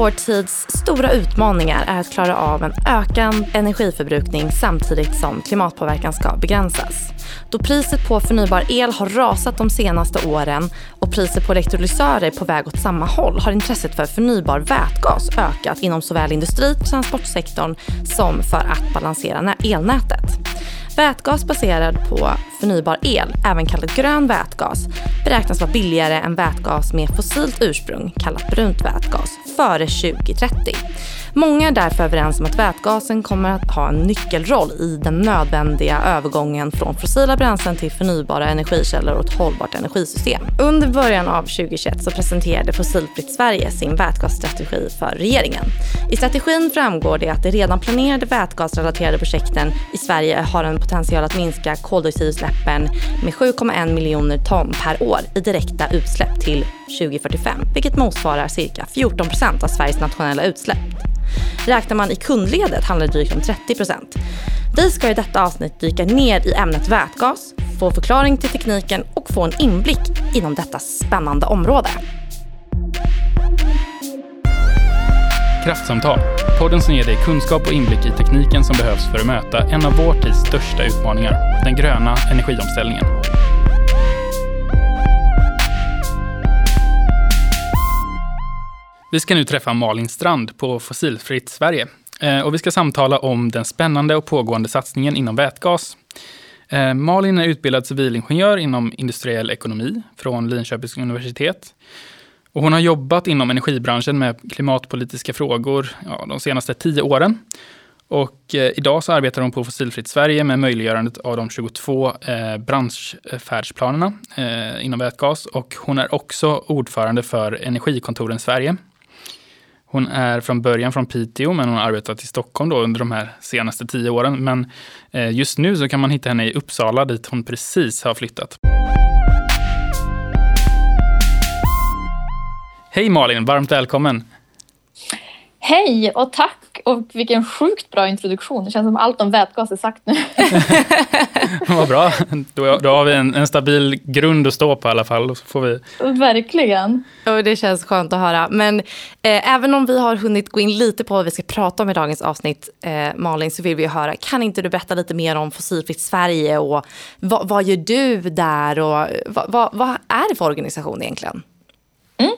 vår tids stora utmaningar är att klara av en ökad energiförbrukning samtidigt som klimatpåverkan ska begränsas. Då priset på förnybar el har rasat de senaste åren och priset på elektrolysörer är på väg åt samma håll har intresset för förnybar vätgas ökat inom såväl industri och transportsektorn som för att balansera elnätet. Vätgas baserad på förnybar el, även kallad grön vätgas, beräknas vara billigare än vätgas med fossilt ursprung, kallat brunt vätgas, före 2030. Många är därför överens om att vätgasen kommer att ha en nyckelroll i den nödvändiga övergången från fossila bränslen till förnybara energikällor och ett hållbart energisystem. Under början av 2021 så presenterade Fossilfritt Sverige sin vätgasstrategi för regeringen. I strategin framgår det att de redan planerade vätgasrelaterade projekten i Sverige har en potential att minska koldioxidutsläppen med 7,1 miljoner ton per år i direkta utsläpp till 2045, vilket motsvarar cirka 14 procent av Sveriges nationella utsläpp. Räknar man i kundledet handlar det drygt om 30 procent. Vi ska i detta avsnitt dyka ner i ämnet vätgas, få förklaring till tekniken och få en inblick inom detta spännande område. Kraftsamtal, podden som ger dig kunskap och inblick i tekniken som behövs för att möta en av vår tids största utmaningar, den gröna energiomställningen. Vi ska nu träffa Malin Strand på Fossilfritt Sverige eh, och vi ska samtala om den spännande och pågående satsningen inom vätgas. Eh, Malin är utbildad civilingenjör inom industriell ekonomi från Linköpings universitet. Och hon har jobbat inom energibranschen med klimatpolitiska frågor ja, de senaste tio åren. Och eh, idag så arbetar hon på Fossilfritt Sverige med möjliggörandet av de 22 eh, branschfärdsplanerna eh, inom vätgas. Och hon är också ordförande för Energikontoren Sverige hon är från början från Piteå, men hon har arbetat i Stockholm då under de här senaste tio åren. Men eh, just nu så kan man hitta henne i Uppsala, dit hon precis har flyttat. Hej Malin, varmt välkommen! Hej och tack och vilken sjukt bra introduktion. Det känns som allt om vätgas är sagt nu. Vad bra. Då, då har vi en, en, stabil grund att stå på i alla fall. Så får vi... Verkligen. Och det känns skönt att höra. Men eh, även om vi har hunnit gå in lite på vad vi ska prata om i dagens avsnitt, eh, Malin, så vill vi höra, kan inte du berätta lite mer om Fossilfritt Sverige och vad, vad gör du där och vad, vad, vad är det för organisation egentligen? Mm.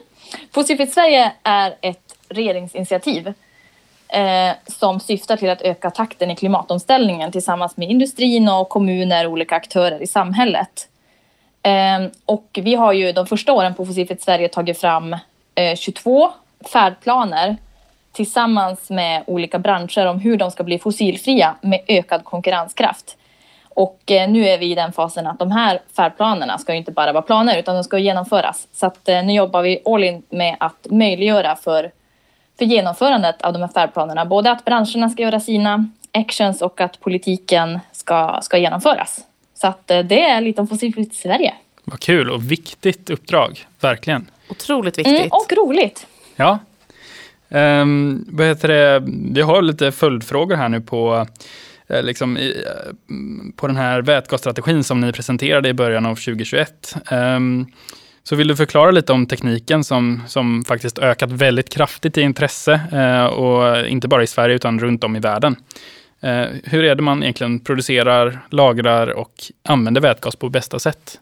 Fossilfritt Sverige är ett regeringsinitiativ eh, som syftar till att öka takten i klimatomställningen tillsammans med industrin och kommuner och olika aktörer i samhället. Eh, och vi har ju de första åren på Fossilfritt Sverige tagit fram eh, 22 färdplaner tillsammans med olika branscher om hur de ska bli fossilfria med ökad konkurrenskraft. Och eh, nu är vi i den fasen att de här färdplanerna ska ju inte bara vara planer utan de ska genomföras. Så att eh, nu jobbar vi all in med att möjliggöra för för genomförandet av de här färdplanerna. Både att branscherna ska göra sina actions och att politiken ska, ska genomföras. Så att eh, det är lite om Fossilfritt Sverige. Vad kul och viktigt uppdrag, verkligen. Otroligt viktigt. Mm, och roligt. Ja. Um, vad heter det? Vi har lite följdfrågor här nu på, eh, liksom, i, eh, på den här vätgasstrategin som ni presenterade i början av 2021. Um, ehm, så vill du förklara lite om tekniken som, som faktiskt ökat väldigt kraftigt i intresse eh, och inte bara i Sverige utan runt om i världen. Eh, hur är det man egentligen producerar, lagrar och använder vätgas på bästa sätt?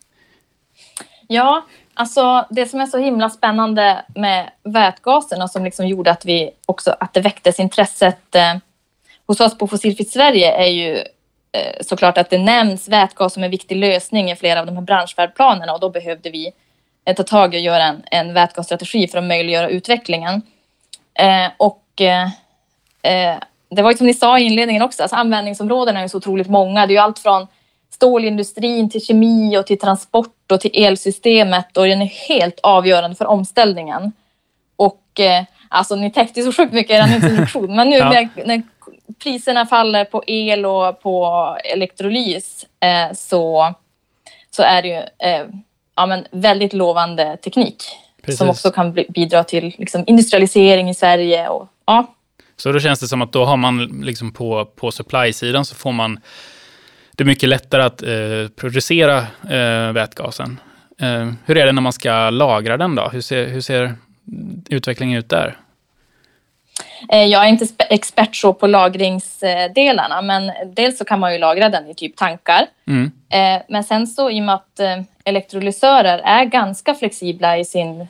Ja, alltså det som är så himla spännande med vätgasen och som liksom gjorde att vi också att det väcktes intresset eh, hos oss på Fossilfritt Sverige är ju eh, såklart att det nämns vätgas som en viktig lösning i flera av de här branschfärdplanerna och då behövde vi ta tag i och göra en, en vätgasstrategi för att möjliggöra utvecklingen. Eh, och eh, eh, det var ju som ni sa i inledningen också, alltså användningsområdena är så otroligt många. Det är ju allt från stålindustrin till kemi och till transport och till elsystemet och den är helt avgörande för omställningen. Och eh, alltså ni täckte så sjukt mycket i er introduktion, men nu ja. när, när, priserna faller på el och på elektrolys eh, så, så är det ju eh, ja, men väldigt lovande teknik Precis. som också kan bidra till liksom, industrialisering i Sverige. Och, ja. Så då känns det som att då har man liksom på, på supply-sidan så får man det är mycket lättare att eh, producera eh, vätgasen. Eh, hur är det när man ska lagra den då? Hur ser, hur ser utvecklingen ut där? Eh, jag är inte expert så på lagringsdelarna, men dels så kan man ju lagra den i typ tankar. Mm. Eh, men sen så i och med att eh, elektrolysörer är ganska flexibla i, sin,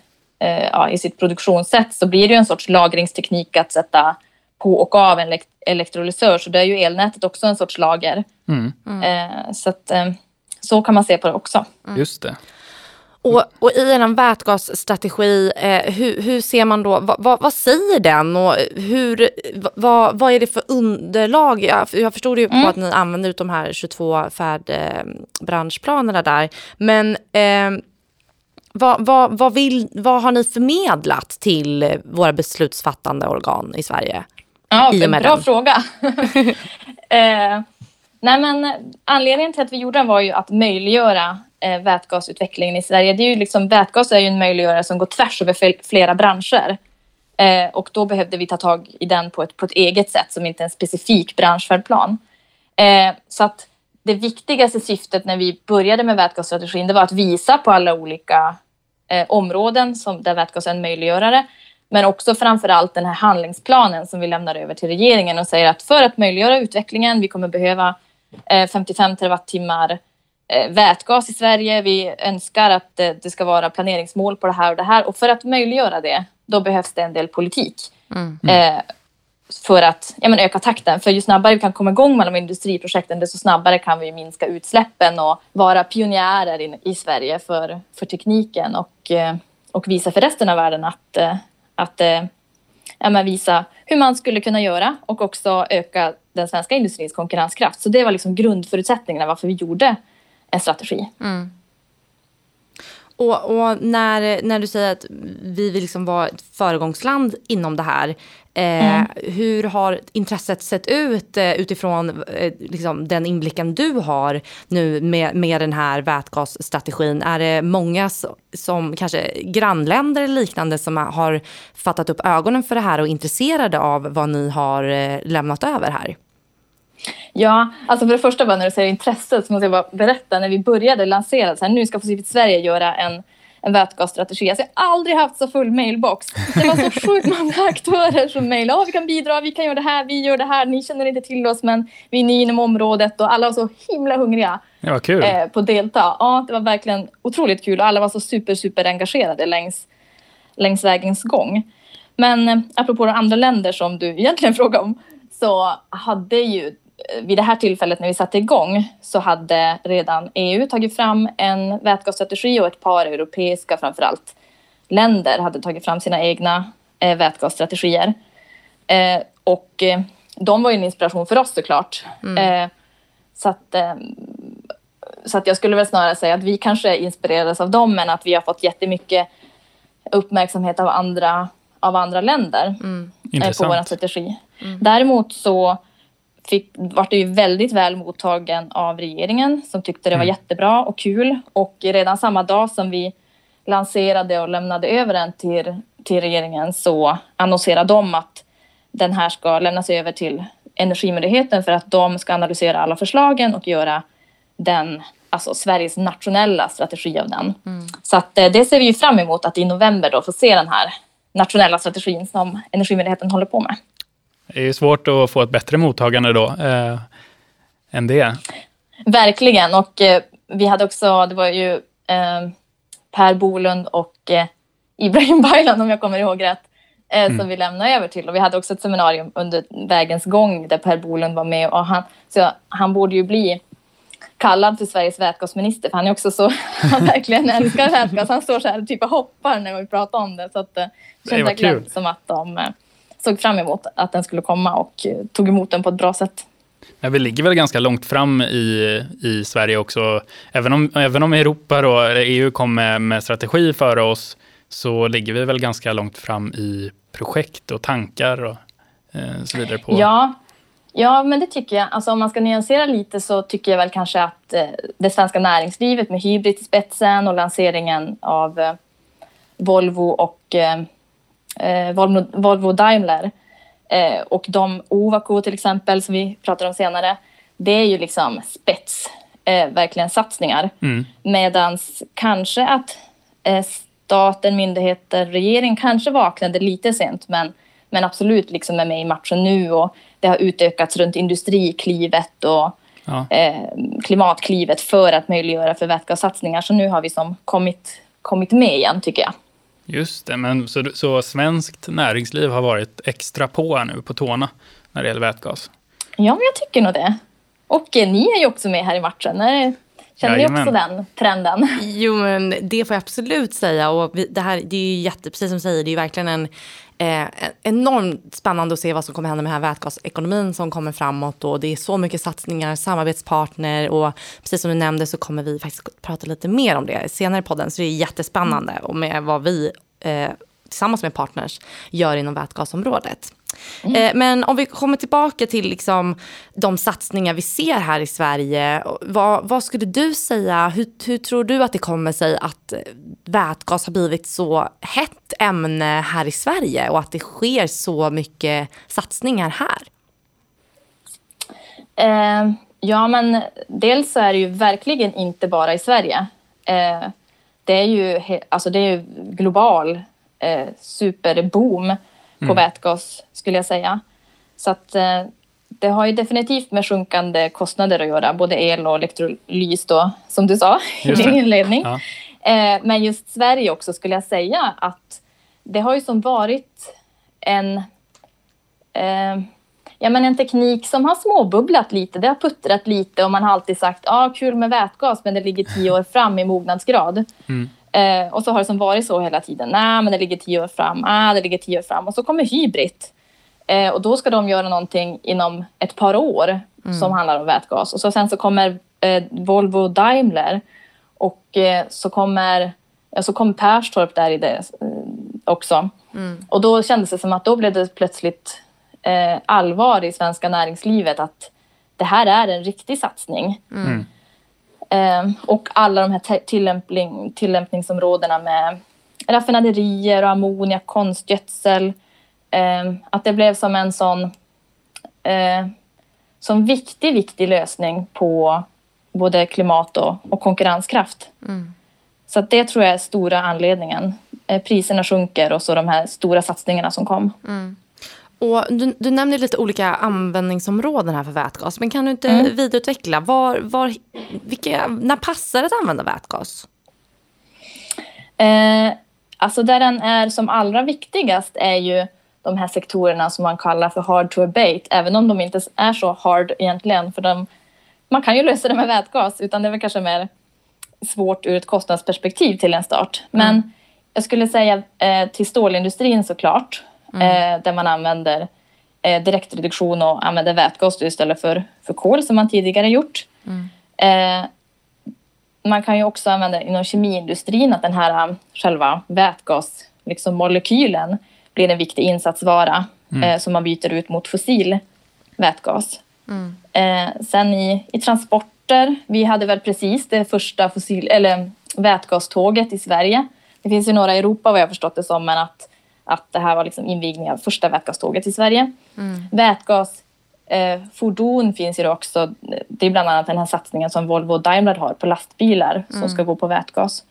ja, i sitt produktionssätt så blir det ju en sorts lagringsteknik att sätta på och av en elektrolysör. Så det är ju elnätet också en sorts lager. Mm. Mm. Så att, så kan man se på det också. Just det. Och, och i er vätgasstrategi, eh, hur, hur, ser man då, vad, vad, vad, säger den och hur, vad, vad är det för underlag? Jag, jag förstod ju mm. på att ni använder de här 22 färdbranschplanerna eh, där, men eh, vad, vad, vad, vill, vad har ni förmedlat till våra beslutsfattande organ i Sverige? Ja, I bra den? fråga. eh, nej men, anledningen till att vi gjorde den var ju att möjliggöra eh, vätgasutvecklingen i Sverige. Det är ju liksom, vätgas är ju en möjliggörare som går tvärs över flera branscher. Eh, och då behövde vi ta tag i den på ett, på ett eget sätt som inte är en specifik branschfärdplan. Eh, så att det viktigaste syftet när vi började med vätgasstrategin det var att visa på alla olika eh, områden som, där vätgas är en möjliggörare. Men också framför allt den här handlingsplanen som vi lämnar över till regeringen och säger att för att möjliggöra utvecklingen, vi kommer behöva eh, 55 terawattimmar vätgas i Sverige. Vi önskar att det ska vara planeringsmål på det här och det här. Och för att möjliggöra det, då behövs det en del politik. Mm. Eh, för att ja, men öka takten. För ju snabbare vi kan komma igång med de industriprojekten, desto snabbare kan vi minska utsläppen och vara pionjärer in, i Sverige för, för tekniken och, eh, och visa för resten av världen att, att ja, men visa hur man skulle kunna göra och också öka den svenska industrins konkurrenskraft. Så det var liksom grundförutsättningarna varför vi gjorde en strategi. Mm. Och, och, när, när du säger att vi vill liksom vara ett föregångsland inom det här, eh, mm. hur har intresset sett ut eh, utifrån eh, liksom den inblicken du har nu med, med den här vätgasstrategin? Är det många som, kanske grannländer eller liknande som har fattat upp ögonen för det här och intresserade av vad ni har eh, lämnat över här? Ja, alltså för det första bara när du säger intresset så måste jag bara berätta när vi började lansera så här, nu ska Fossilfritt Sverige göra en, en vätgasstrategi. Alltså jag har aldrig haft så full mailbox. Det var så sjukt många aktörer som mejlade. Ja, vi kan bidra, vi kan göra det här, vi gör det här. Ni känner inte till oss men vi är nya inom området och alla var så himla hungriga. Ja, kul. Eh, på att delta. Ja, det var verkligen otroligt kul och alla var så super, super engagerade längs, längs vägens gång. Men eh, apropå de andra länder som du egentligen frågade om så hade ju vid det här tillfället när vi satte igång så hade redan EU tagit fram en vätgasstrategi och ett par europeiska framförallt länder hade tagit fram sina egna eh, vätgasstrategier. Eh, och eh, de var ju en inspiration för oss såklart. Mm. Eh, så, att, eh, så att jag skulle väl snarare säga att vi kanske inspirerades av dem men att vi har fått jättemycket uppmärksamhet av andra, av andra länder mm. På vår strategi. Mm. Däremot så fick, vart det ju väldigt väl mottagen av regeringen som tyckte det var mm. jättebra och kul. Och redan samma dag som vi lanserade och lämnade över den till, till regeringen så annonserade de att den här ska lämnas över till Energimyndigheten för att de ska analysera alla förslagen och göra den, alltså Sveriges nationella strategi av den. Mm. Så att, eh, det ser vi ju fram emot att i november då få se den här nationella strategin som Energimyndigheten håller på med. Det är svårt att få ett bättre mottagande då eh, än det. Verkligen. Och eh, vi hade också, det var ju eh, Per Bolund och eh, Ibrahim Baylan om jag kommer ihåg rätt, eh, mm. som vi lämnade över till. Och vi hade också ett seminarium under vägens gång där Per Bolund var med. Och han, så han borde ju bli kallad till Sveriges vätgasminister, för han är också så, han verkligen älskar vätgas. Han står så här typ och hoppar när vi pratar om det. Så att, eh, det känns verkligen som att de såg fram emot att den skulle komma och eh, tog emot den på ett bra sätt. Ja, vi ligger väl ganska långt fram i, i Sverige också. Även om, även om Europa och EU kom med, med strategi före oss så ligger vi väl ganska långt fram i projekt och tankar och eh, så vidare. På. Ja, ja, men det tycker jag. Alltså, om man ska nyansera lite så tycker jag väl kanske att eh, det svenska näringslivet med Hybrid i spetsen och lanseringen av eh, Volvo och eh, eh, Volvo, Volvo Daimler eh, och de Ovako till exempel som vi pratar om senare. Det är ju liksom spets, eh, verkligen satsningar. Mm. Medans kanske att eh, staten, myndigheter, regering kanske vaknade lite sent men men absolut liksom är med i matchen nu och det har utökats runt Industriklivet och ja. eh, Klimatklivet för att möjliggöra för vätgassatsningar. Så nu har vi som kommit, kommit med igen tycker jag. Just det, men så, så svenskt näringsliv har varit extra på här nu på tårna när det gäller vätgas? Ja, men jag tycker nog det. Och eh, ni är ju också med här i matchen. Känner ni också den trenden? Jo, men det får jag absolut säga. Och det här det är ju jätte, precis som du säger, det är ju verkligen en eh, enormt spännande att se vad som kommer hända med den här vätgasekonomin som kommer framåt. Och det är så mycket satsningar, samarbetspartner och precis som du nämnde så kommer vi faktiskt prata lite mer om det senare i podden. Så det är jättespännande och med vad vi eh, tillsammans med partners gör inom vätgasområdet. Mm. Eh, men om vi kommer tillbaka till liksom de satsningar vi ser här i Sverige. Vad, vad skulle du säga, hur, hur, tror du att det kommer sig att vätgas har blivit så hett ämne här i Sverige och att det sker så mycket satsningar här? Eh, ja, men dels är det ju verkligen inte bara i Sverige. Eh, det är ju alltså det är global eh, superboom på mm. vätgas skulle jag säga. Så att eh, det har ju definitivt med sjunkande kostnader att göra, både el och elektrolys då, som du sa i din inledning. Ja. Eh, men just Sverige också skulle jag säga att det har ju som varit en, eh, ja, men en teknik som har småbubblat lite. Det har puttrat lite och man har alltid sagt ah, kul med vätgas men det ligger tio år fram i mognadsgrad. Mm. Eh, och så har det som varit så hela tiden. Nej, men det ligger tio år fram. Ah, det ligger tio år fram. Och så kommer Hybrid. Eh, och då ska de göra någonting inom ett par år mm. som handlar om vätgas. Och så sen så kommer eh, Volvo Daimler. Och eh, så kommer ja, så kom Perstorp där i det eh, också. Mm. Och då kändes det som att då blev det plötsligt eh, allvar i svenska näringslivet att det här är en riktig satsning. Mm. Eh, och alla de här tillämpning, tillämpningsområdena med raffinaderier och ammoniak, konstgödsel. Eh, att det blev som en sån eh, som viktig, viktig lösning på både klimat och, och konkurrenskraft. Mm. Så det tror jag är stora anledningen. Eh, priserna sjunker och så de här stora satsningarna som kom. Mm. Och du, du nämner lite olika användningsområden här för vätgas. Men kan du inte mm. vidareutveckla? Var, var, vilka, när passar det att använda vätgas? Eh, alltså där den är som allra viktigast är ju de här sektorerna som man kallar för hard to abate. Även om de inte är så hard egentligen. För de, man kan ju lösa det med vätgas. Utan det är väl kanske mer svårt ur ett kostnadsperspektiv till en start. Men mm. jag skulle säga eh, till stålindustrin såklart mm. eh, där man använder eh, direktreduktion och använder vätgas istället för, för kol som man tidigare gjort. Mm. Eh, man kan ju också använda inom kemiindustrin att den här um, själva vätgas, liksom molekylen, blir en viktig insatsvara mm. eh, som man byter ut mot fossil vätgas. Mm. Eh, sen i, i transporter, vi hade väl precis det första fossil, eller vätgaståget i Sverige. Det finns ju några i Europa vad jag förstått det som, men att att det här var liksom invigningen av första vätgaståget i Sverige. Mm. Vätgasfordon eh, finns ju också. Det är bland annat den här satsningen som Volvo och Daimler har på lastbilar mm. som ska gå på vätgas.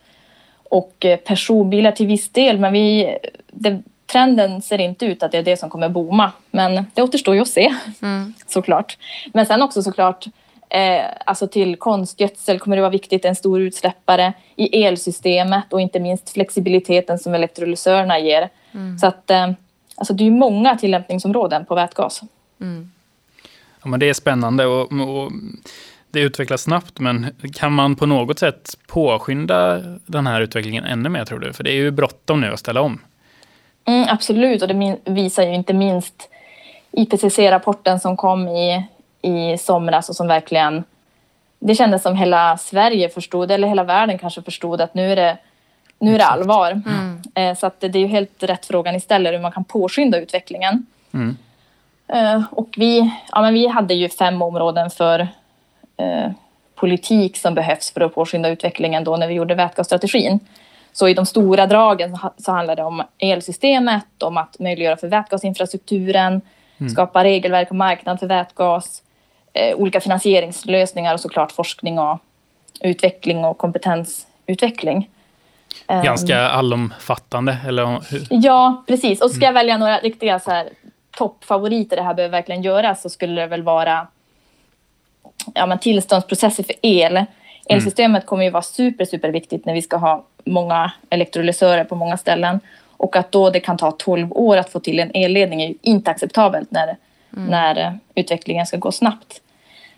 Och eh, personbilar till viss del, men vi, det, trenden ser inte ut att det är det som kommer booma. Men det återstår ju att se, mm. såklart. Men sen också såklart Eh, alltså till konstgödsel kommer det vara viktigt, en stor utsläppare i elsystemet och inte minst flexibiliteten som elektrolysörerna ger. Mm. Så att, eh, alltså det är många tillämpningsområden på vätgas. Mm. Ja, men det är spännande och, och, det utvecklas snabbt, men kan man på något sätt påskynda den här utvecklingen ännu mer tror du? För det är ju bråttom nu att ställa om. Mm, absolut, och det visar ju inte minst IPCC-rapporten som kom i, i somras och som verkligen... Det kändes som hela Sverige förstod, eller hela världen kanske förstod att nu är det, nu är det allvar. Mm. Eh, så att det är ju helt rätt frågan ni ställer, hur man kan påskynda utvecklingen. Mm. Eh, och vi, ja, men vi hade ju fem områden för eh, politik som behövs för att påskynda utvecklingen då när vi gjorde vätgasstrategin. Så i de stora dragen så handlar det om elsystemet, om att möjliggöra för vätgasinfrastrukturen, mm. skapa regelverk och marknad för vätgas, eh, olika finansieringslösningar och såklart forskning och utveckling och kompetensutveckling. Ganska allomfattande? Eller hur? Ja, precis. Och ska jag välja några riktiga så här, toppfavoriter det här behöver verkligen göras så skulle det väl vara ja, men tillståndsprocesser för el. Elsystemet kommer ju vara super, super viktigt när vi ska ha många elektrolysörer på många ställen. Och att då det kan ta 12 år att få till en elledning är ju inte acceptabelt när, mm. när utvecklingen ska gå snabbt.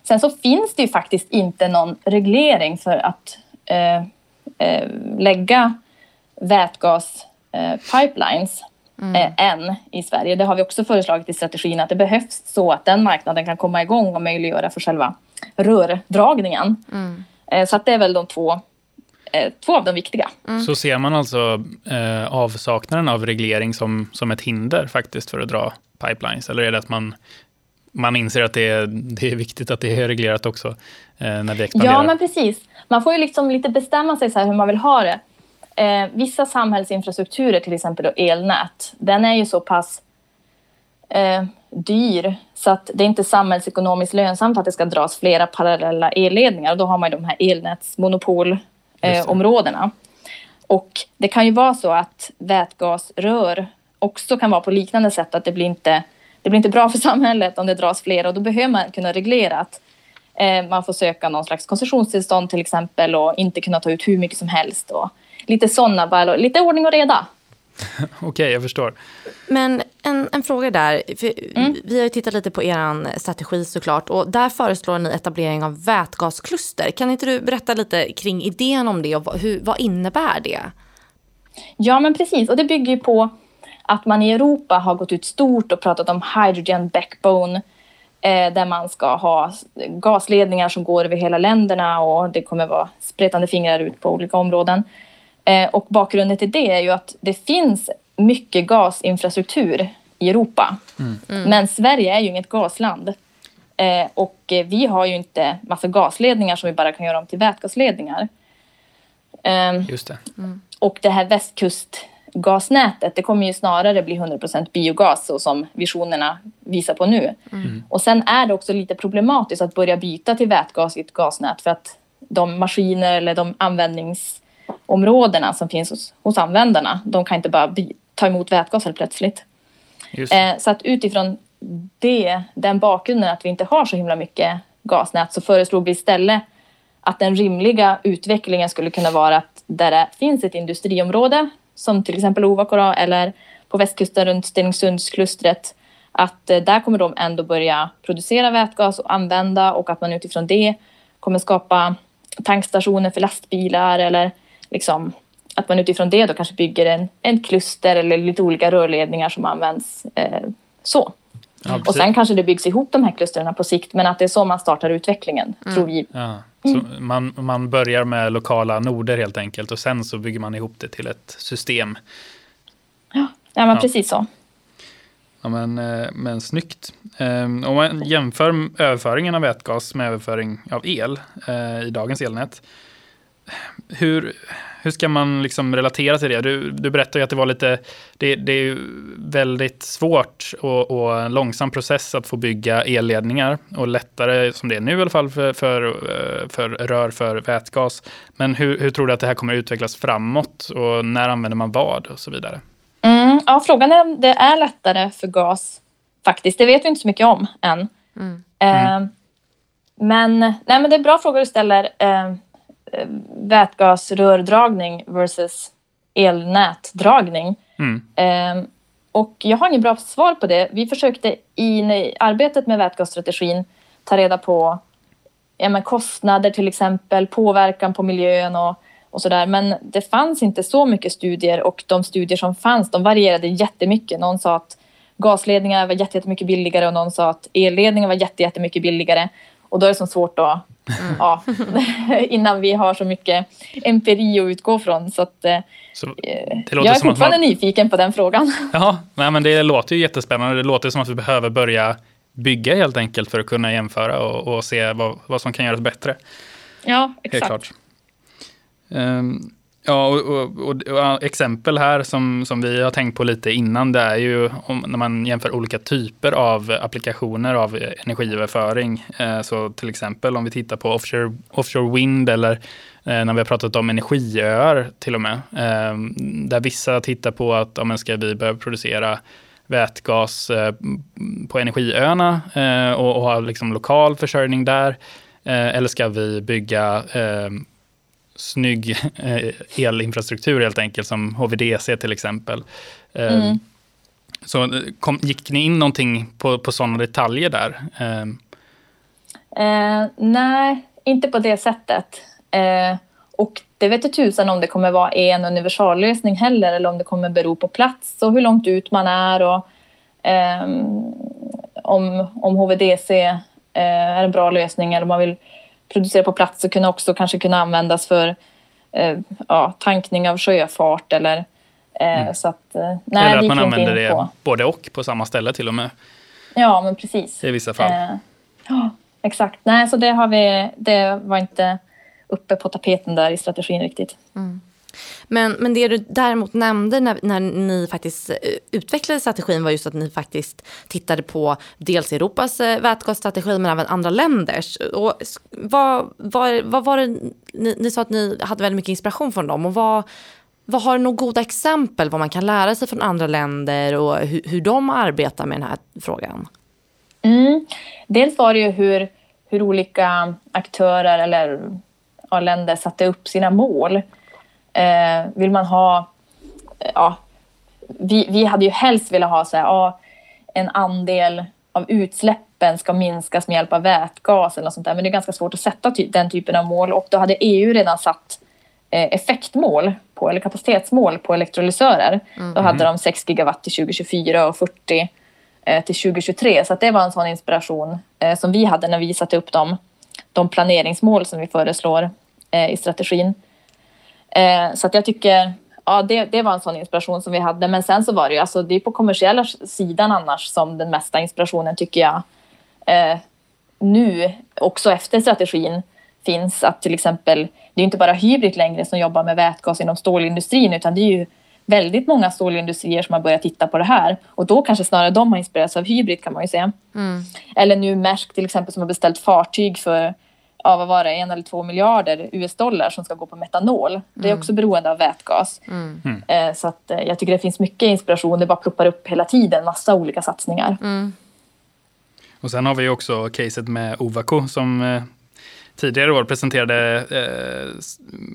Sen så finns det ju faktiskt inte någon reglering för att eh, eh, lägga vätgaspipelines mm. eh, än i Sverige. Det har vi också föreslagit i strategin att det behövs så att den marknaden kan komma igång och möjliggöra för själva rördragningen. Mm. Eh, så att det är väl de två, eh, två av de viktiga. Mm. Så ser man alltså eh, avsaknaden av reglering som, som ett hinder faktiskt för att dra pipelines? Eller är det att man man inser att det är, det är viktigt att det är reglerat också eh, när det expanderar. Ja, men precis. Man får ju liksom lite bestämma sig så hur man vill ha det. Eh, vissa samhällsinfrastrukturer, till exempel elnät, den är ju så pass eh, dyr så att det är inte samhällsekonomiskt lönsamt att det ska dras flera parallella elledningar. då har man ju de här elnätsmonopolområdena. Eh, och det kan ju vara så att vätgasrör också kan vara på liknande sätt att det blir inte det blir inte bra för samhället om det dras flera och då behöver man kunna reglera att man får söka någon slags koncessionstillstånd till exempel och inte kunna ta ut hur mycket som helst. Och lite sådana, bara, lite ordning och reda. Okej, okay, jag förstår. Men en, en fråga där. Mm. Vi har ju tittat lite på er strategi såklart och där föreslår ni etablering av vätgaskluster. Kan inte du berätta lite kring idén om det och hur, vad innebär det? Ja, men precis. Och det bygger ju på att man i Europa har gått ut stort och pratat om hydrogen backbone eh, där man ska ha gasledningar som går över hela länderna och det kommer vara spretande fingrar ut på olika områden. Eh, och bakgrunden till det är ju att det finns mycket gasinfrastruktur i Europa. Mm. Mm. Men Sverige är ju inget gasland. Eh, och vi har ju inte massa gasledningar som vi bara kan göra om till vätgasledningar. Eh, Just det. Mm. Och det här västkust gasnätet, det kommer ju snarare bli 100% biogas så som visionerna visar på nu. Mm. Och sen är det också lite problematiskt att börja byta till vätgas i ett gasnät för att de maskiner eller de användningsområdena som finns hos, hos användarna, de kan inte bara ta emot vätgas helt plötsligt. Eh, så att utifrån det, den bakgrunden att vi inte har så himla mycket gasnät så föreslog vi istället att den rimliga utvecklingen skulle kunna vara att där det finns ett industriområde som till exempel Ovako eller på västkusten runt Stenungsundsklustret att eh, där kommer de ändå börja producera vätgas och använda och att man utifrån det kommer skapa tankstationer för lastbilar eller liksom att man utifrån det då kanske bygger en, en kluster eller lite olika rörledningar som används eh, så. Ja, och sen kanske det byggs ihop de här klusterna på sikt men att det är så man startar utvecklingen, mm. tror vi. Ja. Så man, man börjar med lokala noder helt enkelt och sen så bygger man ihop det till ett system. Ja, ja men ja. precis så. Ja, men, eh, men snyggt. Ehm, om man jämför överföringen av vätgas med överföring av el eh, i dagens elnät. Hur, hur ska man liksom relatera till det? Du, du berättade ju att det var lite, det, det är väldigt svårt och, och, en långsam process att få bygga elledningar och lättare som det är nu i alla fall för, för, eh, för rör för vätgas. Men hur, hur tror du att det här kommer utvecklas framåt och när använder man vad och så vidare? Mm, ja, frågan är om det är lättare för gas faktiskt. Det vet vi inte så mycket om än. Mm. Eh, men, nej, men det är bra frågor du ställer. Vätgasrördragning versus elnätdragning. Mm. Eh, och jag har inget bra svar på det. Vi försökte i arbetet med vätgasstrategin ta reda på ja, kostnader till exempel, påverkan på miljön och, och sådär. Men det fanns inte så mycket studier och de studier som fanns de varierade jättemycket. Någon sa att gasledningar var jättemycket billigare och någon sa att elledningar var jättemycket billigare. Och då är det så svårt att Mm. Ja, innan vi har så mycket empiri att utgå från. Så, att, eh, så jag är fortfarande man... nyfiken på den frågan. Ja, nej, men det låter ju jättespännande. Det låter som att vi behöver börja bygga helt enkelt för att kunna jämföra och, och se vad, vad som kan göras bättre. Ja, exakt. Helt klart. Um, Ja, och, och, och, och, exempel här som, som vi har tänkt på lite innan, det är ju om, när man jämför olika typer av applikationer av eh, energiöverföring. Eh, så till exempel om vi tittar på offshore, offshore wind eller eh, när vi har pratat om energiöar till och med. Eh, där vissa tittar på att ja, men ska vi börja producera vätgas på energiöarna och, och ha liksom lokal försörjning där. Eller ska vi bygga snygg elinfrastruktur helt enkelt, som HVDC till exempel. Mm. Så kom, gick ni in någonting på, på sådana detaljer där? Eh, nej, inte på det sättet. Eh, och det vet jag tusan om det kommer vara en universallösning heller eller om det kommer bero på plats och hur långt ut man är och eh, om, om HVDC eh, är en bra lösning eller om man vill producera på plats och kunna också kanske kunna användas för eh, ja, tankning av sjöfart eller eh, mm. så att, nej, Eller att man använder det på. både och på samma ställe till och med. Ja, men precis. I vissa fall. ja, exakt. Nej, så det, har vi, det var inte uppe på tapeten där i strategin riktigt. Mm. Men, men det du däremot nämnde när, när ni faktiskt eh, utvecklade strategin var just att ni faktiskt tittade på dels Europas eh, vätgasstrategi men även andra länders. Och vad, vad, vad var det, ni, ni sa att ni hade väldigt mycket inspiration från dem och vad, vad har du några goda exempel vad man kan lära sig från andra länder och hur, hur de arbetar med den här frågan? Mm. Dels var det ju hur, hur olika aktörer eller länder satte upp sina mål. Eh, vill man ha... Ja, vi, vi hade ju helst velat ha så här, ja, en andel av utsläppen ska minskas med hjälp av vätgas eller något sånt där. Men det är ganska svårt att sätta ty den typen av mål och då hade EU redan satt eh, effektmål på, eller kapacitetsmål på elektrolysörer. Mm. Då hade de 6 gigawatt till 2024 och 40 eh, till 2023. Så det var en sån inspiration eh, som vi hade när vi satte upp dem, de planeringsmål som vi föreslår eh, i strategin. Eh, så att jag tycker ja, det, det var en sån inspiration som vi hade. Men sen så var det ju, alltså det är på kommersiella sidan annars som den mesta inspirationen tycker jag eh, nu, också efter strategin, finns. Att till exempel, det är inte bara Hybrid längre som jobbar med vätgas inom stålindustrin utan det är ju väldigt många stålindustrier som har börjat titta på det här. Och då kanske snarare de har inspirerats av Hybrid kan man ju säga. Mm. Eller nu Maersk till exempel som har beställt fartyg för ja, vad var det, en eller två miljarder US-dollar som ska gå på metanol. Det är mm. också beroende av vätgas. Mm. mm. Eh, så att, eh, jag tycker det finns mycket inspiration. Det bara ploppar upp hela tiden massa olika satsningar. Mm. Och sen har vi också caset med Ovako som eh, tidigare år presenterade eh,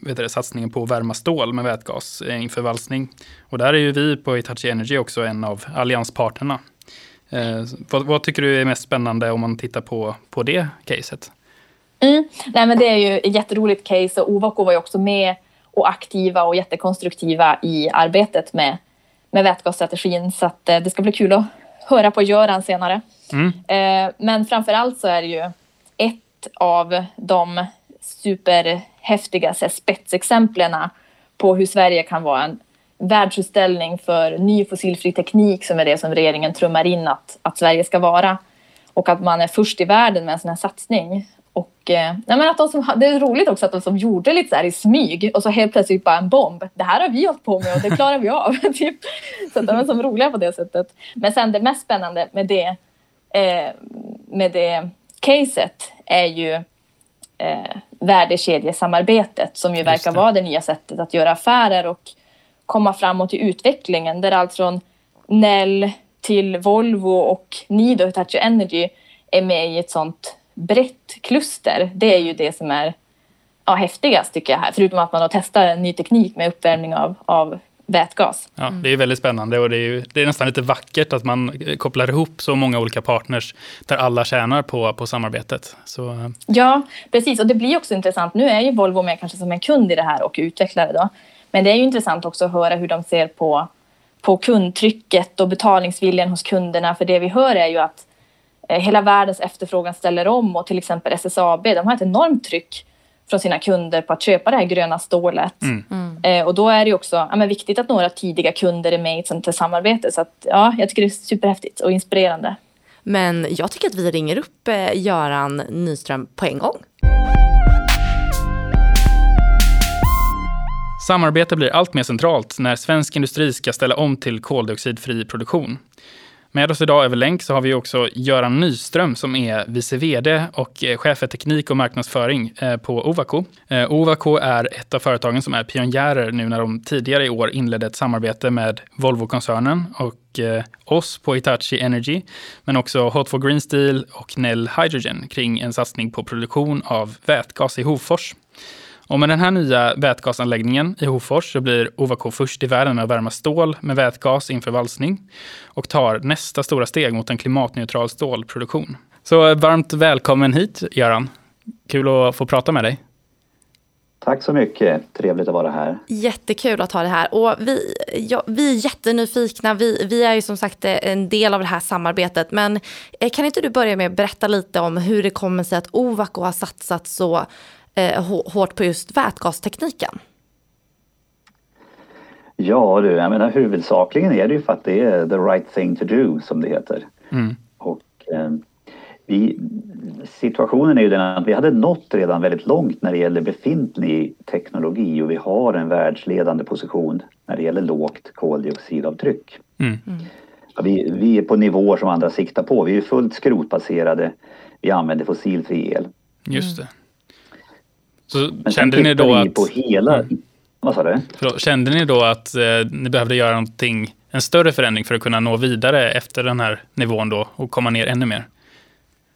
vet du, satsningen på att värma stål med vätgas eh, inför valsning. Och där är ju vi på Hitachi Energy också en av allianspartnerna. Eh, vad, vad, tycker du är mest spännande om man tittar på, på det caset? Mm. Nej, men det är ju ett jätteroligt case och Ovako var ju också med och aktiva och jättekonstruktiva i arbetet med, med vätgasstrategin. Så att, eh, det ska bli kul att höra på Göran senare. Mm. Eh, men framför allt så är det ju ett av de superhäftiga spetsexemplen på hur Sverige kan vara en världsutställning för ny fossilfri teknik som är det som regeringen trummar in att, att Sverige ska vara. Och att man är först i världen med en sån här satsning. Och, eh, men att de som, det är roligt också att de som gjorde lite så här i smyg och så helt plötsligt bara en bomb. Det här har vi hållit på med och det klarar vi av. typ. Så att de är som roliga på det sättet. Men sen det mest spännande med det, eh, med det caset är ju eh, värdekedjesamarbetet som ju verkar vara det nya sättet att göra affärer och komma framåt i utvecklingen. Där allt från Nell till Volvo och Nido Hitachi Energy är med i ett sånt brett kluster, det är ju det som är ja, häftigast tycker jag här. Förutom att man har testat ny teknik med uppvärmning av, av vätgas. Ja, det är väldigt spännande och det är, ju, det är nästan lite vackert att man kopplar ihop så många olika partners där alla tjänar på, på samarbetet. Så... Eh. Ja, precis. Och det blir också intressant. Nu är ju Volvo med kanske som en kund i det här och utvecklare då. Men det är ju intressant också att höra hur de ser på, på kundtrycket och betalningsviljan hos kunderna. För det vi hör är ju att hela världens efterfrågan ställer om och till exempel SSAB, de har ett enormt tryck från sina kunder på att köpa det här gröna stålet. Mm. Mm. Eh, och då är det också ja, men viktigt att några tidiga kunder är med i ett sånt här samarbete. Så att, ja, jag tycker det är superhäftigt och inspirerande. Men jag tycker att vi ringer upp eh, Göran Nyström på en gång. Samarbete blir allt mer centralt när svensk industri ska ställa om till koldioxidfri produktion. Med oss idag över länk så har vi också Göran Nyström som är vice VD och eh, chef för teknik och marknadsföring eh, på Ovako. Eh, Ovako är ett av företagen som är pionjärer nu när de tidigare i år inledde ett samarbete med Volvo-koncernen och oss på Hitachi Energy, men också Hot for Green Steel och Nell Hydrogen kring en satsning på produktion av vätgas i Hofors. Och med den här nya vätgasanläggningen i Hofors så blir Ovako först i världen med att värma stål med vätgas inför valsning och tar nästa stora steg mot en klimatneutral stålproduktion. Så varmt välkommen hit Göran. Kul att få prata med dig. Tack så mycket. Trevligt att vara här. Jättekul att ha det här. Och vi, ja, vi är jättenyfikna. Vi, vi är ju som sagt en del av det här samarbetet. Men eh, kan inte du börja med att berätta lite om hur det kommer sig att Ovako har satsat så eh, hårt på just vätgastekniken? Ja du, jag menar huvudsakligen är det ju för att det är the right thing to do som det heter. Mm. Och, eh, vi, situationen är ju den att vi hade nått redan väldigt långt när det gäller befintlig teknologi och vi har en världsledande position när det gäller lågt koldioxidavtryck. Mm. Mm. Ja, vi, vi, är på nivåer som andra siktar på. Vi är fullt skrotbaserade. Vi använder fossilfri el. Just det. Så Men kände ni då att... På hela... Mm. Vad sa du? kände ni då att eh, ni behövde göra någonting, en större förändring för att kunna nå vidare efter den här nivån då och komma ner ännu mer?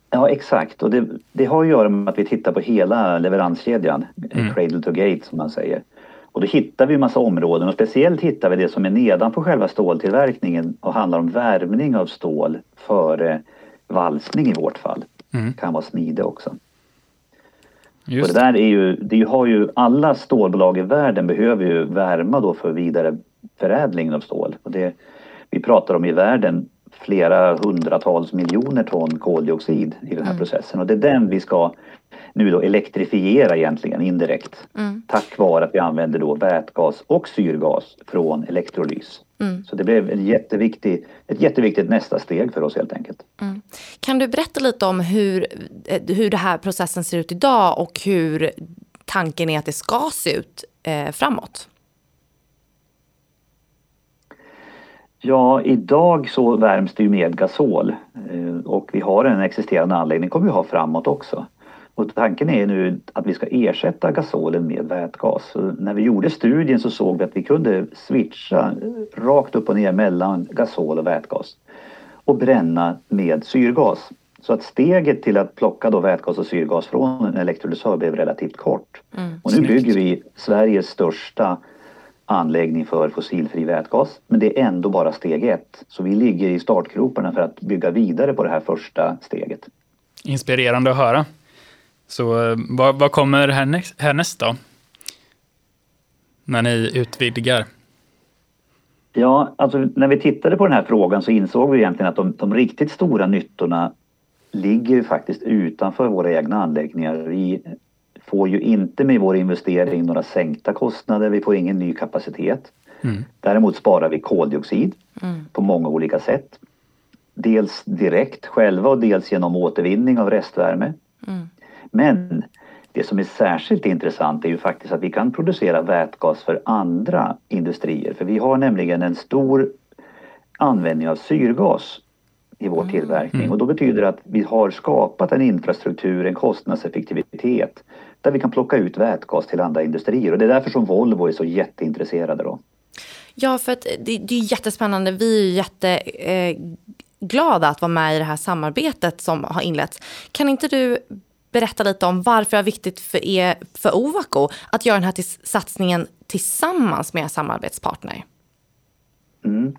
Ja exakt och det, det har att göra med att vi tittar på hela leveranskedjan, mm. cradle to gate som man säger. Och då hittar vi en massa områden och speciellt hittar vi det som är nedanför själva ståltillverkningen och handlar om värmning av stål före valsning i vårt fall. Mm. Kan vara smide också. Just. Och det där är ju, det har ju, alla stålbolag i världen behöver ju värma då för vidare förädling av stål. Och det, vi pratar om i världen flera hundratals miljoner ton koldioxid i den här mm. processen och det är den vi ska nu då elektrifiera egentligen indirekt. Mm. Tack vare att vi använder då vätgas och syrgas från elektrolys. Mm. Så det blev en jätteviktig, ett jätteviktigt nästa steg för oss helt enkelt. Mm. Kan du berätta lite om hur, eh, hur den här processen ser ut idag och hur tanken är att det ska se ut eh, framåt? Ja, idag så värms det ju med gasol eh, och vi har en existerande anläggning, kommer vi ha framåt också. Och tanken är nu att vi ska ersätta gasolen med vätgas. Så när vi gjorde studien så såg vi att vi kunde switcha rakt upp och ner mellan gasol och vätgas och bränna med syrgas. Så att steget till att plocka då vätgas och syrgas från en elektrolysör blev relativt kort. Mm, och nu snyggt. bygger vi Sveriges största anläggning för fossilfri vätgas. Men det är ändå bara steg ett. Så vi ligger i startgroparna för att bygga vidare på det här första steget. Inspirerande att höra. Så eh, vad, vad kommer härnäst, härnäst då? När ni utvidgar? Ja, alltså när vi tittade på den här frågan så insåg vi egentligen att de, de riktigt stora nyttorna ligger faktiskt utanför våra egna anläggningar. Vi får ju inte med vår investering några sänkta kostnader, vi får ingen ny kapacitet. Mm. Däremot sparar vi koldioxid mm. på många olika sätt. Dels direkt själva och dels genom återvinning av restvärme. Mm. Men det som är särskilt intressant är ju faktiskt att vi kan producera vätgas för andra industrier. För vi har nämligen en stor användning av syrgas i vår mm. tillverkning och då betyder det att vi har skapat en infrastruktur, en kostnadseffektivitet där vi kan plocka ut vätgas till andra industrier och det är därför som Volvo är så jätteintresserade då. Ja, för att det, det är jättespännande. Vi är jätteglada eh, att vara med i det här samarbetet som har inletts. Kan inte du berätta lite om varför det är viktigt för, er, för Ovako att göra den här satsningen tillsammans med samarbetspartner? Mm.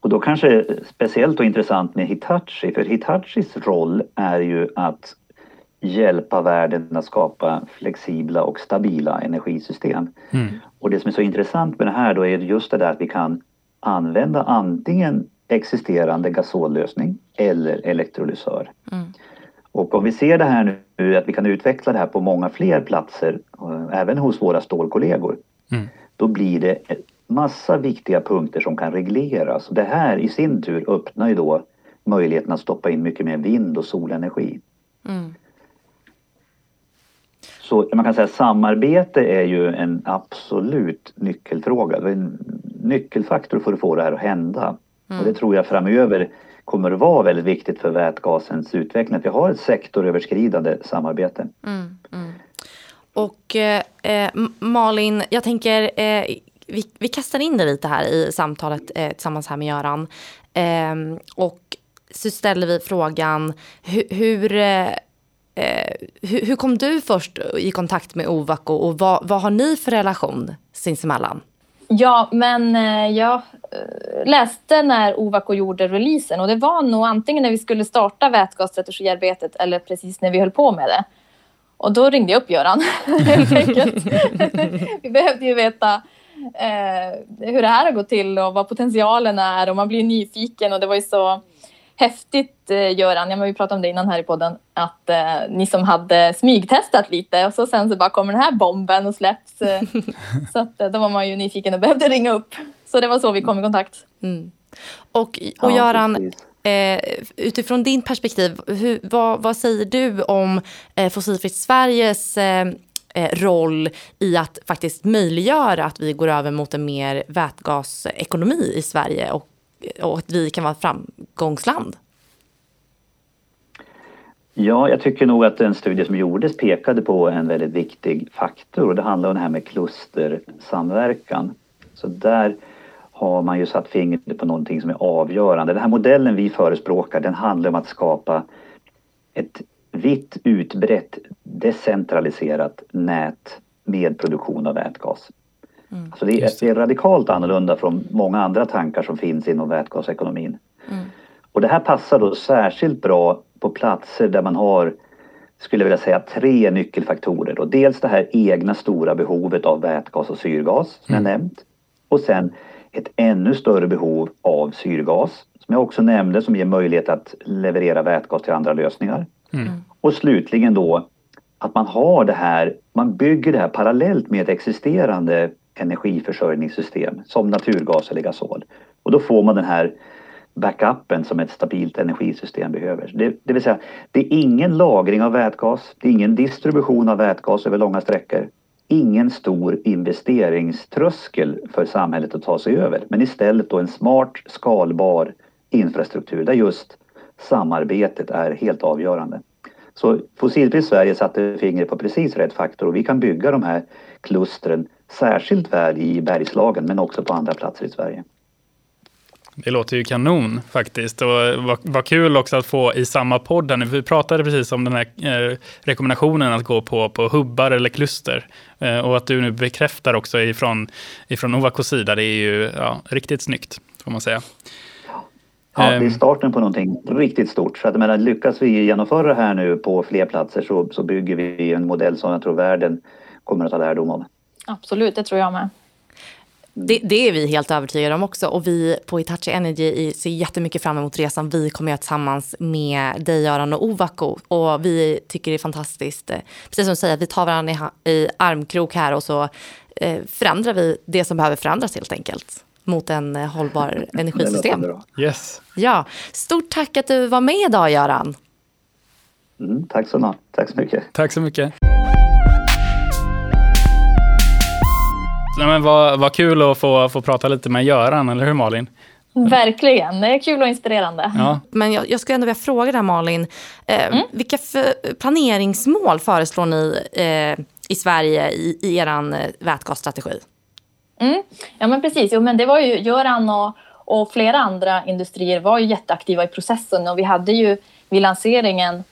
Och då kanske speciellt och intressant med Hitachi, för Hitachis roll är ju att hjälpa världen att skapa flexibla och stabila energisystem. Mm. Och det som är så intressant med det här då är just det där att vi kan använda antingen existerande gasollösning eller elektrolysör. Mm. Och om vi ser det här nu att vi kan utveckla det här på många fler platser, även hos våra stålkollegor, mm. då blir det massa viktiga punkter som kan regleras. Det här i sin tur öppnar ju då möjligheten att stoppa in mycket mer vind och solenergi. Mm. Så man kan säga att samarbete är ju en absolut nyckelfråga. Det är en nyckelfaktor för att få det här att hända. Mm. Och det tror jag framöver kommer att vara väldigt viktigt för vätgasens utveckling. Att vi har ett sektoröverskridande samarbete. Mm, mm. Och eh, eh Malin, jag tänker eh, vi, vi kastar in dig lite här i samtalet eh, tillsammans här med Göran. Eh, och så ställer vi frågan hur, hur eh, eh hur, hur, kom du först i kontakt med Ovako och vad, vad har ni för relation sinsemellan? Ja, men eh, jag eh, läste när Ovako gjorde releasen och det var nog antingen när vi skulle starta vätgasstrategiarbetet eller precis när vi höll på med det. Och då ringde jag upp Göran, helt enkelt. vi behövde ju veta eh, hur det här har gått till och vad potentialen är och man blir nyfiken och det var ju så häftigt eh, Göran, ja, men vi pratade om det innan här i podden, att eh, ni som hade smygtestat lite och så sen så bara kommer den här bomben och släpps. Eh, så att, eh, då var man ju nyfiken och behövde ringa upp. Så det var så vi kom i kontakt. Mm. Och, och Göran, eh, utifrån din perspektiv, hur, vad, vad, säger du om eh, Fossilfritt Sveriges eh, roll i att faktiskt möjliggöra att vi går över mot en mer vätgasekonomi i Sverige och och att vi kan vara ett framgångsland? Ja, jag tycker nog att den studie som gjordes pekade på en väldigt viktig faktor och det handlar om det här med klustersamverkan. Så där har man ju satt fingret på någonting som är avgörande. Den här modellen vi förespråkar den handlar om att skapa ett vitt utbrett decentraliserat nät med produktion av vätgas. Mm. Alltså det, är, det. är radikalt annorlunda från många andra tankar som finns inom vätgasekonomin. Mm. Och det här passar då särskilt bra på platser där man har, skulle jag vilja säga, tre nyckelfaktorer. Och dels det här egna stora behovet av vätgas och syrgas som mm. jag nämnt. Och sen ett ännu större behov av syrgas som jag också nämnde som ger möjlighet att leverera vätgas till andra lösningar. Mm. Och slutligen då att man har det här, man bygger det här parallellt med ett existerande energiförsörjningssystem som naturgas eller gasol. Och då får man den här backupen som ett stabilt energisystem behöver. Det, det vill säga, det är ingen lagring av vätgas, det är ingen distribution av vätgas över långa sträckor. Ingen stor investeringströskel för samhället att ta sig över, men istället då en smart, skalbar infrastruktur där just samarbetet är helt avgörande. Så Fossilfritt Sverige satte fingret på precis rätt faktor och vi kan bygga de här klustren särskilt väl i Bergslagen men också på andra platser i Sverige. Det låter ju kanon faktiskt. Och vad, vad kul också att få i samma podd. Här nu. Vi pratade precis om den här eh, rekommendationen att gå på, på hubbar eller kluster. Eh, och att du nu bekräftar också ifrån, ifrån Ovacos sida. Det är ju ja, riktigt snyggt, får man säga. Ja, det är ehm. starten på någonting riktigt stort. Så att, menar, lyckas vi genomföra det här nu på fler platser så, så bygger vi en modell som jag tror världen kommer att ta lärdom av. Absolut, det tror jag med. Det, det, är vi helt övertygade om också. Och vi på Hitachi Energy ser jättemycket fram emot resan vi kommer göra tillsammans med dig, Göran och Ovako. Och vi tycker det är fantastiskt. Precis som du säger, vi tar varandra i, i armkrok här och så eh, förändrar vi det som behöver förändras helt enkelt mot en eh, hållbar energisystem. Yes. Ja, stort tack att du var med idag, Göran. Mm, tack så. Tack så mycket. Tack så mycket. Nej, men vad, vad kul att få, få prata lite med Göran, eller hur Malin? Verkligen, det är kul och inspirerande. Ja. Men jag, jag skulle ändå vilja fråga dig Malin, eh, mm. vilka planeringsmål föreslår ni eh, i Sverige i, i er eh, vätgasstrategi? Mm. Ja men precis, jo, men det var ju Göran och, och flera andra industrier var ju jätteaktiva i processen och vi hade ju vid lanseringen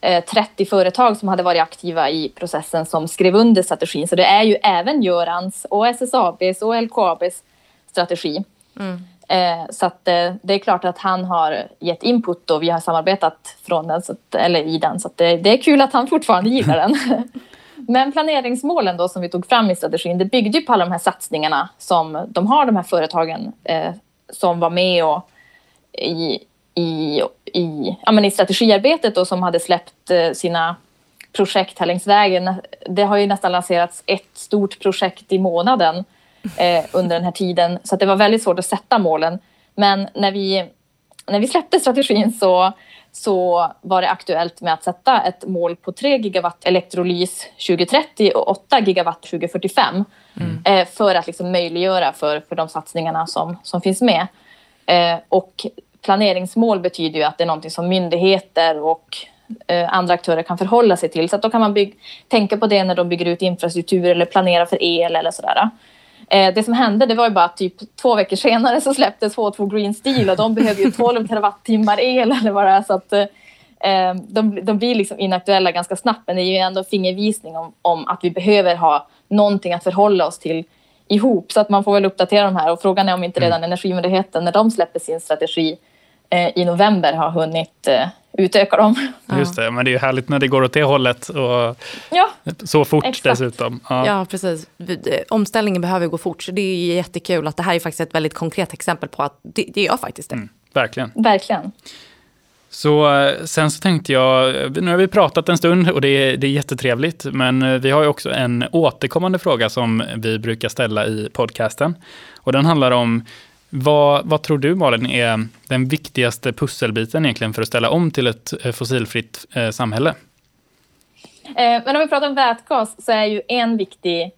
30 eh, företag som hade varit aktiva i processen som skrev under strategin. Så det är ju även Görans och SSABs och LKABs strategi. Mm. Eh, så att eh, det är klart att han har gett input och vi har samarbetat från den, att, eller i den. Så det, det, är kul att han fortfarande gillar den. Men planeringsmålen då som vi tog fram i strategin, det byggde ju på alla de här satsningarna som de har, de här företagen eh, som var med och i, i, i, ja, men i strategiarbetet och som hade släppt eh, sina projekt här längs vägen. Det har ju nästan lanserats ett stort projekt i månaden eh, under den här tiden. Så det var väldigt svårt att sätta målen. Men när vi, när vi släppte strategin så, så var det aktuellt med att sätta ett mål på 3 gigawatt elektrolys 2030 och 8 gigawatt 2045. Mm. Eh, för att liksom möjliggöra för, för de satsningarna som, som finns med. Eh, och planeringsmål betyder ju att det är någonting som myndigheter och eh, andra aktörer kan förhålla sig till. Så att då kan man tänka på det när de bygger ut infrastruktur eller planerar för el eller sådär. Eh, det som hände det var ju bara att typ två veckor senare så släpptes H2 Green Steel och de behöver ju 12 terawattimmar el eller vad det är. Så att, eh, de, de blir liksom inaktuella ganska snabbt men det är ju ändå fingervisning om, om att vi behöver ha någonting att förhålla oss till ihop. Så att man får väl uppdatera de här och frågan är om inte redan mm. Energimyndigheten när de släpper sin strategi i november har hunnit eh, utöka dem. Just det, men det är ju härligt när det går åt det hållet och ja, så fort exakt. dessutom. Ja. ja. precis. Omställningen behöver gå fort, så det är jättekul att det här är faktiskt ett väldigt konkret exempel på att det, det gör faktiskt det. Mm, verkligen. Verkligen. Så eh, sen så tänkte jag, nu har vi pratat en stund och det är, det är jättetrevligt, men eh, vi har ju också en återkommande fråga som vi brukar ställa i podcasten. Och den handlar om vad, vad tror du Malin är den viktigaste pusselbiten egentligen för att ställa om till ett eh, fossilfritt eh, samhälle? Eh, men om vi pratar om vätgas så är ju en viktig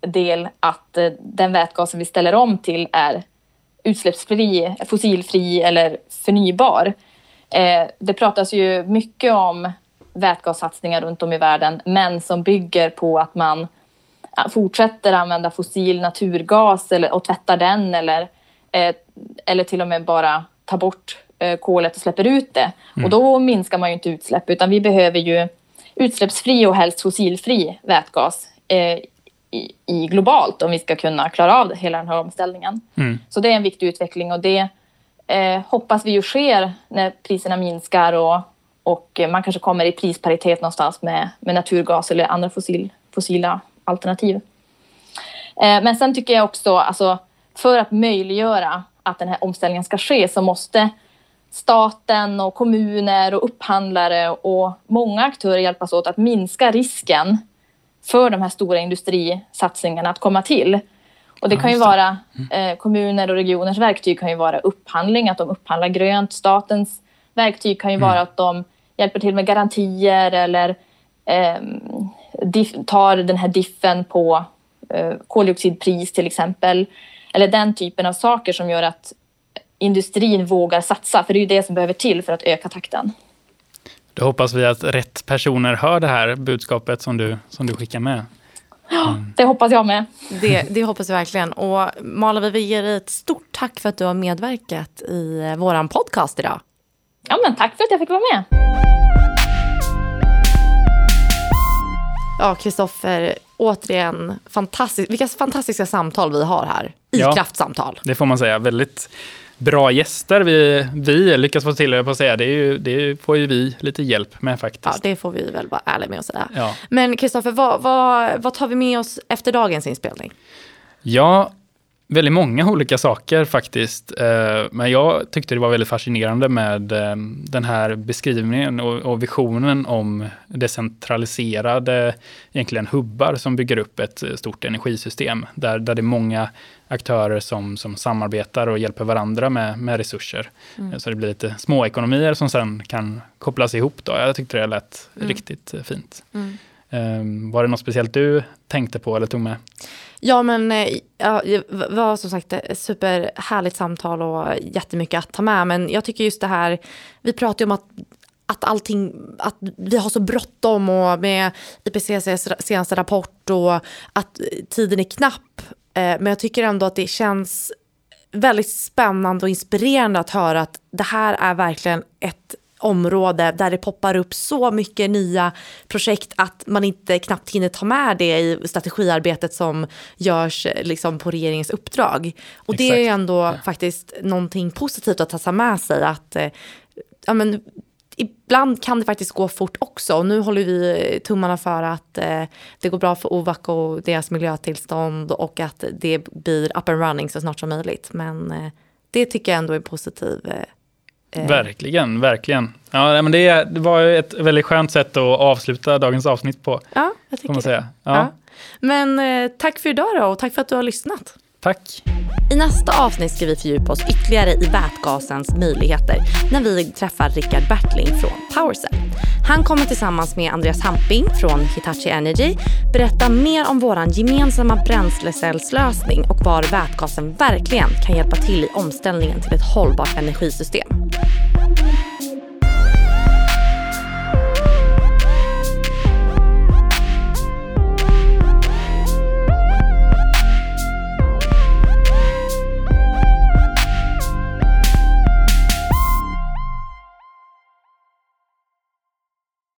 del att eh, den vätgasen vi ställer om till är utsläppsfri, fossilfri eller förnybar. Eh, det pratas ju mycket om vätgassatsningar runt om i världen men som bygger på att man fortsätter använda fossil naturgas eller, och tvättar den eller eller till och med bara tar bort eh, kolet och släpper ut det. Mm. Och då minskar man ju inte utsläpp utan vi behöver ju utsläppsfri och helst fossilfri vätgas eh, i, i, globalt om vi ska kunna klara av hela den här omställningen. Mm. Så det är en viktig utveckling och det eh, hoppas vi ju sker när priserna minskar och, och man kanske kommer i prisparitet någonstans med, med naturgas eller andra fossil, fossila alternativ. Eh, men sen tycker jag också, alltså för att möjliggöra att den här omställningen ska ske så måste staten och kommuner och upphandlare och många aktörer hjälpas åt att minska risken för de här stora industrisatsningarna att komma till. Och det kan ju vara mm. eh, kommuner och regioners verktyg kan ju vara upphandling, att de upphandlar grönt. Statens verktyg kan ju mm. vara att de hjälper till med garantier eller eh, tar den här diffen på eh, koldioxidpris till exempel. Eller den typen av saker som gör att industrin vågar satsa. För det är ju det som behöver till för att öka takten. Då hoppas vi att rätt personer hör det här budskapet som du, som du skickar med. Mm. Det hoppas jag med. Det, det hoppas vi verkligen. Och Mala, vi vill ge dig ett stort tack för att du har medverkat i vår podcast idag. Ja, men tack för att jag fick vara med. Ja, Kristoffer, återigen, fantastisk, vilka fantastiska samtal vi har här. I ja, kraftsamtal. Det får man säga. Väldigt bra gäster vi, vi lyckas få till, på att säga. Det, ju, det får ju vi lite hjälp med faktiskt. Ja, det får vi väl vara ärliga med att säga. Ja. Men Kristoffer, vad, vad, vad tar vi med oss efter dagens inspelning? Ja, väldigt många olika saker faktiskt. Eh, men jag tyckte det var väldigt fascinerande med eh, den här beskrivningen och visionen om decentraliserade egentligen hubbar som bygger upp ett stort energisystem. Där, där det är många aktörer som, som samarbetar och hjälper varandra med, med resurser. Mm. Så det blir lite småekonomier som sen kan kopplas ihop. Då. Jag tyckte det lät mm. riktigt fint. Mm. Ehm, var det något speciellt du tänkte på eller tog med? Ja, men eh, ja, det var som sagt ett superhärligt samtal och jättemycket att ta med. Men jag tycker just det här, vi pratar ju om att att allting, att vi har så bråttom och med IPCCs senaste rapport och att tiden är knapp. Eh, men jag tycker ändå att det känns väldigt spännande och inspirerande att höra att det här är verkligen ett område där det poppar upp så mycket nya projekt att man inte knappt hinner ta med det i strategiarbetet som görs liksom, på regeringens uppdrag. Och Exakt. det är ändå ja. faktiskt någonting positivt att ta med sig att eh, ja, men, ibland kan det faktiskt gå fort också. Och nu håller vi tummarna för att eh, det går bra för OVAC och deras miljötillstånd och att det blir up and running så snart som möjligt. Men eh, det tycker jag ändå är positivt. Eh. Verkligen, verkligen. Ja, men det, det var ett väldigt skönt sätt att avsluta dagens avsnitt på. Ja, jag tycker säga. Ja. ja. Men eh, tack för idag då och tack för att du har lyssnat. Tack. I nästa avsnitt ska vi fördjupa oss ytterligare i vätgasens möjligheter när vi träffar Rickard Bertling från Powercell. Han kommer tillsammans med Andreas Hamping från Hitachi Energy berätta mer om vår gemensamma bränslecellslösning och var vätgasen verkligen kan hjälpa till i omställningen till ett hållbart energisystem.